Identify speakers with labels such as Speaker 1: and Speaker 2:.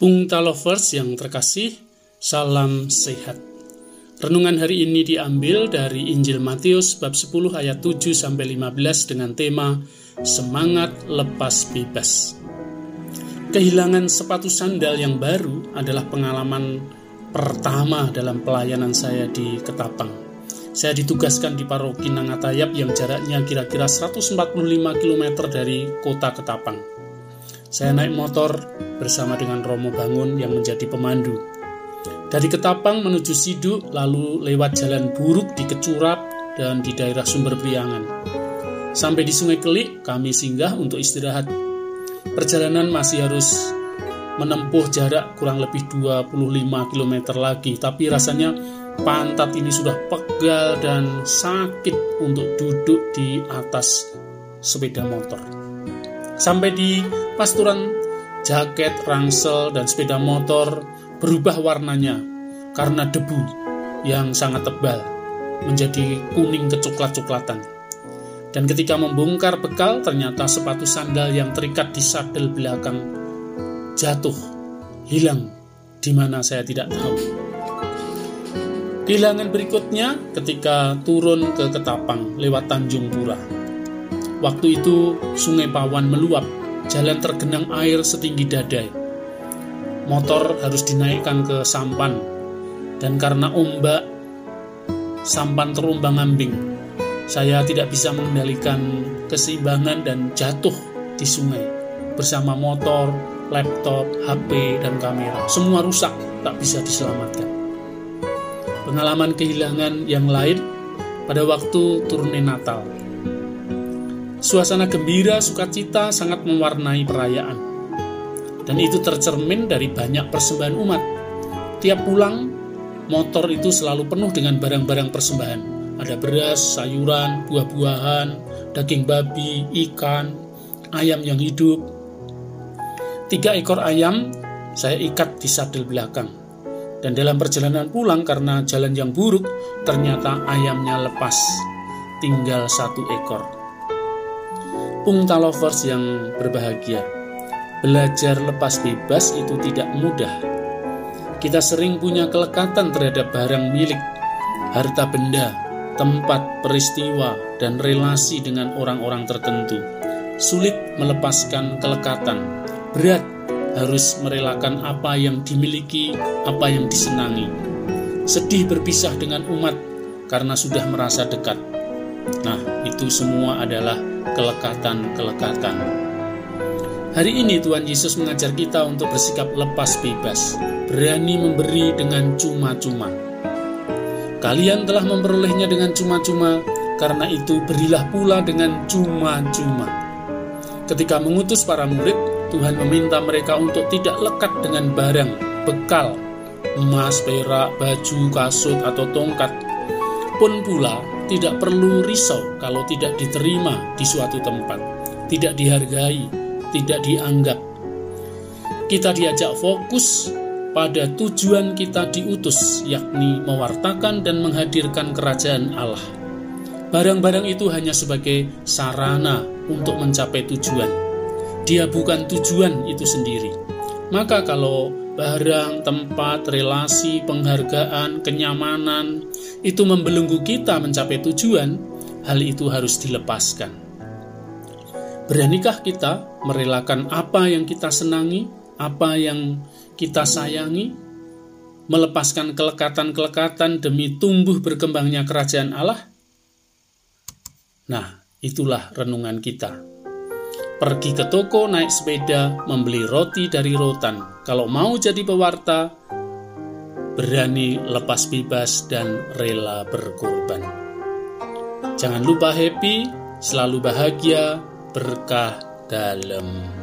Speaker 1: Bungta Lovers yang terkasih, salam sehat. Renungan hari ini diambil dari Injil Matius bab 10 ayat 7 sampai 15 dengan tema Semangat lepas bebas. Kehilangan sepatu sandal yang baru adalah pengalaman pertama dalam pelayanan saya di Ketapang. Saya ditugaskan di paroki Nangatayap yang jaraknya kira-kira 145 km dari kota Ketapang. Saya naik motor bersama dengan Romo Bangun yang menjadi pemandu. Dari Ketapang menuju Siduk, lalu lewat jalan buruk di Kecurap dan di daerah Sumber Priangan. Sampai di Sungai Kelik, kami singgah untuk istirahat. Perjalanan masih harus menempuh jarak kurang lebih 25 km lagi, tapi rasanya pantat ini sudah pegal dan sakit untuk duduk di atas sepeda motor. Sampai di pasturan, jaket, rangsel, dan sepeda motor berubah warnanya karena debu yang sangat tebal menjadi kuning kecoklat-coklatan. Dan ketika membongkar bekal, ternyata sepatu sandal yang terikat di sadel belakang jatuh, hilang, di mana saya tidak tahu. Kehilangan berikutnya ketika turun ke Ketapang lewat Tanjung Pura. Waktu itu sungai Pawan meluap, jalan tergenang air setinggi dadai. Motor harus dinaikkan ke sampan, dan karena ombak, sampan terumbang ambing. Saya tidak bisa mengendalikan keseimbangan dan jatuh di sungai bersama motor, laptop, HP, dan kamera. Semua rusak, tak bisa diselamatkan. Pengalaman kehilangan yang lain pada waktu turunnya Natal Suasana gembira, sukacita sangat mewarnai perayaan. Dan itu tercermin dari banyak persembahan umat. Tiap pulang, motor itu selalu penuh dengan barang-barang persembahan. Ada beras, sayuran, buah-buahan, daging babi, ikan, ayam yang hidup. Tiga ekor ayam saya ikat di sadel belakang. Dan dalam perjalanan pulang karena jalan yang buruk, ternyata ayamnya lepas. Tinggal satu ekor. Pungta lovers yang berbahagia, belajar lepas bebas itu tidak mudah. Kita sering punya kelekatan terhadap barang milik, harta benda, tempat, peristiwa, dan relasi dengan orang-orang tertentu. Sulit melepaskan kelekatan, berat harus merelakan apa yang dimiliki, apa yang disenangi. Sedih berpisah dengan umat karena sudah merasa dekat. Nah, itu semua adalah kelekatan-kelekatan. Hari ini Tuhan Yesus mengajar kita untuk bersikap lepas bebas, berani memberi dengan cuma-cuma. Kalian telah memperolehnya dengan cuma-cuma, karena itu berilah pula dengan cuma-cuma. Ketika mengutus para murid, Tuhan meminta mereka untuk tidak lekat dengan barang, bekal, emas, perak, baju, kasut, atau tongkat. Pun pula, tidak perlu risau kalau tidak diterima di suatu tempat, tidak dihargai, tidak dianggap. Kita diajak fokus pada tujuan kita diutus, yakni mewartakan dan menghadirkan kerajaan Allah. Barang-barang itu hanya sebagai sarana untuk mencapai tujuan. Dia bukan tujuan itu sendiri. Maka kalau barang, tempat, relasi, penghargaan, kenyamanan, itu membelenggu kita mencapai tujuan, hal itu harus dilepaskan. Beranikah kita merelakan apa yang kita senangi, apa yang kita sayangi, melepaskan kelekatan-kelekatan demi tumbuh berkembangnya kerajaan Allah? Nah, itulah renungan kita pergi ke toko naik sepeda membeli roti dari rotan. Kalau mau jadi pewarta, berani lepas bebas dan rela berkorban. Jangan lupa happy, selalu bahagia, berkah dalam